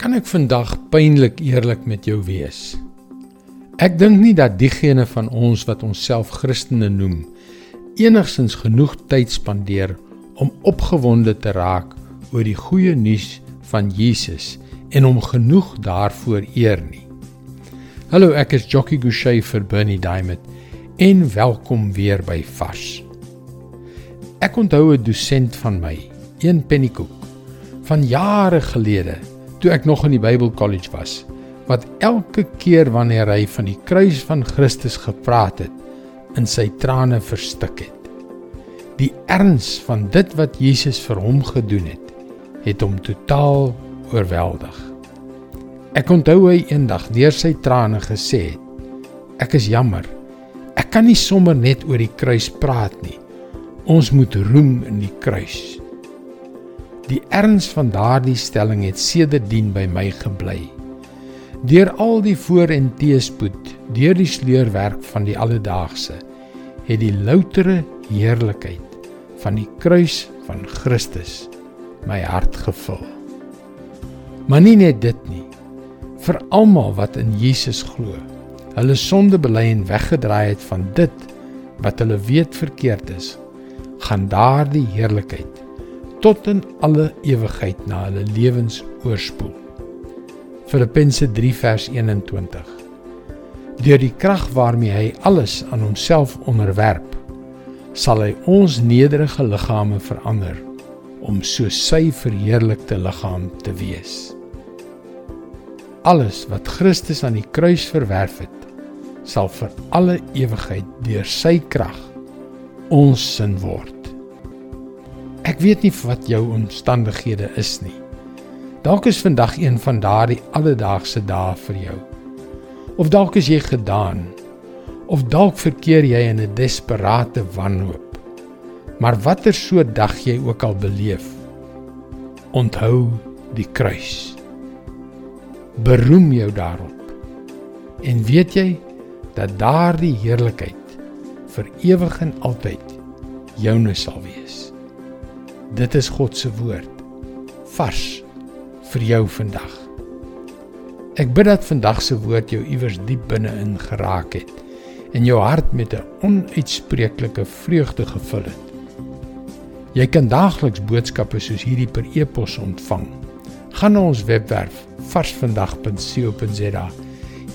Kan ek vandag pynlik eerlik met jou wees? Ek dink nie dat diegene van ons wat onsself Christene noem enigsins genoeg tyd spandeer om opgewonde te raak oor die goeie nuus van Jesus en hom genoeg daarvoor eer nie. Hallo, ek is Jockey Gouchee vir Bernie Diamond en welkom weer by Vars. Ek onthou 'n dosent van my, een Pennycook, van jare gelede toe ek nog in die Bybel College was, wat elke keer wanneer hy van die kruis van Christus gepraat het, in sy trane verstik het. Die erns van dit wat Jesus vir hom gedoen het, het hom totaal oorweldig. Ek onthou hy eendag deur sy trane gesê het: "Ek is jammer. Ek kan nie sommer net oor die kruis praat nie. Ons moet roem in die kruis." Die erns van daardie stelling het sedertdien by my gebly. Deur al die voor en teëspoed, deur die sleurwerk van die alledaagse, het die loutere heerlikheid van die kruis van Christus my hart gevul. Maar nie net dit nie. Vir almal wat in Jesus glo, hulle sonde bely en weggedraai het van dit wat hulle weet verkeerd is, gaan daardie heerlikheid tot in alle ewigheid na hulle lewens oorspoel. Filippense 3 vers 21. Deur die krag waarmee hy alles aan homself onderwerp, sal hy ons nederige liggame verander om so sy verheerlikte liggaam te wees. Alles wat Christus aan die kruis verwerf het, sal vir alle ewigheid deur sy krag ons sin word. Ek weet nie wat jou omstandighede is nie. Dalk is vandag een van daardie alledaagse dae vir jou. Of dalk is jy gedaan. Of dalk verkeer jy in 'n desperate wanhoop. Maar watter so dag jy ook al beleef, onthou die kruis. Beroem jou daarop. En weet jy dat daardie heerlikheid vir ewig en altyd joune sal wees. Dit is God se woord vars vir jou vandag. Ek bid dat vandag se woord jou iewers diep binne in geraak het en jou hart met 'n onuitspreeklike vreugde gevul het. Jy kan daagliks boodskappe soos hierdie per e-pos ontvang. Gaan na ons webwerf varsvandag.co.za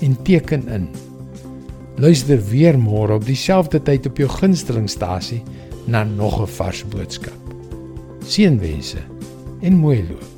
en teken in. Luister weer môre op dieselfde tyd op jou gunstelingstasie na nog 'n vars boodskap. 100 veces en Muelo.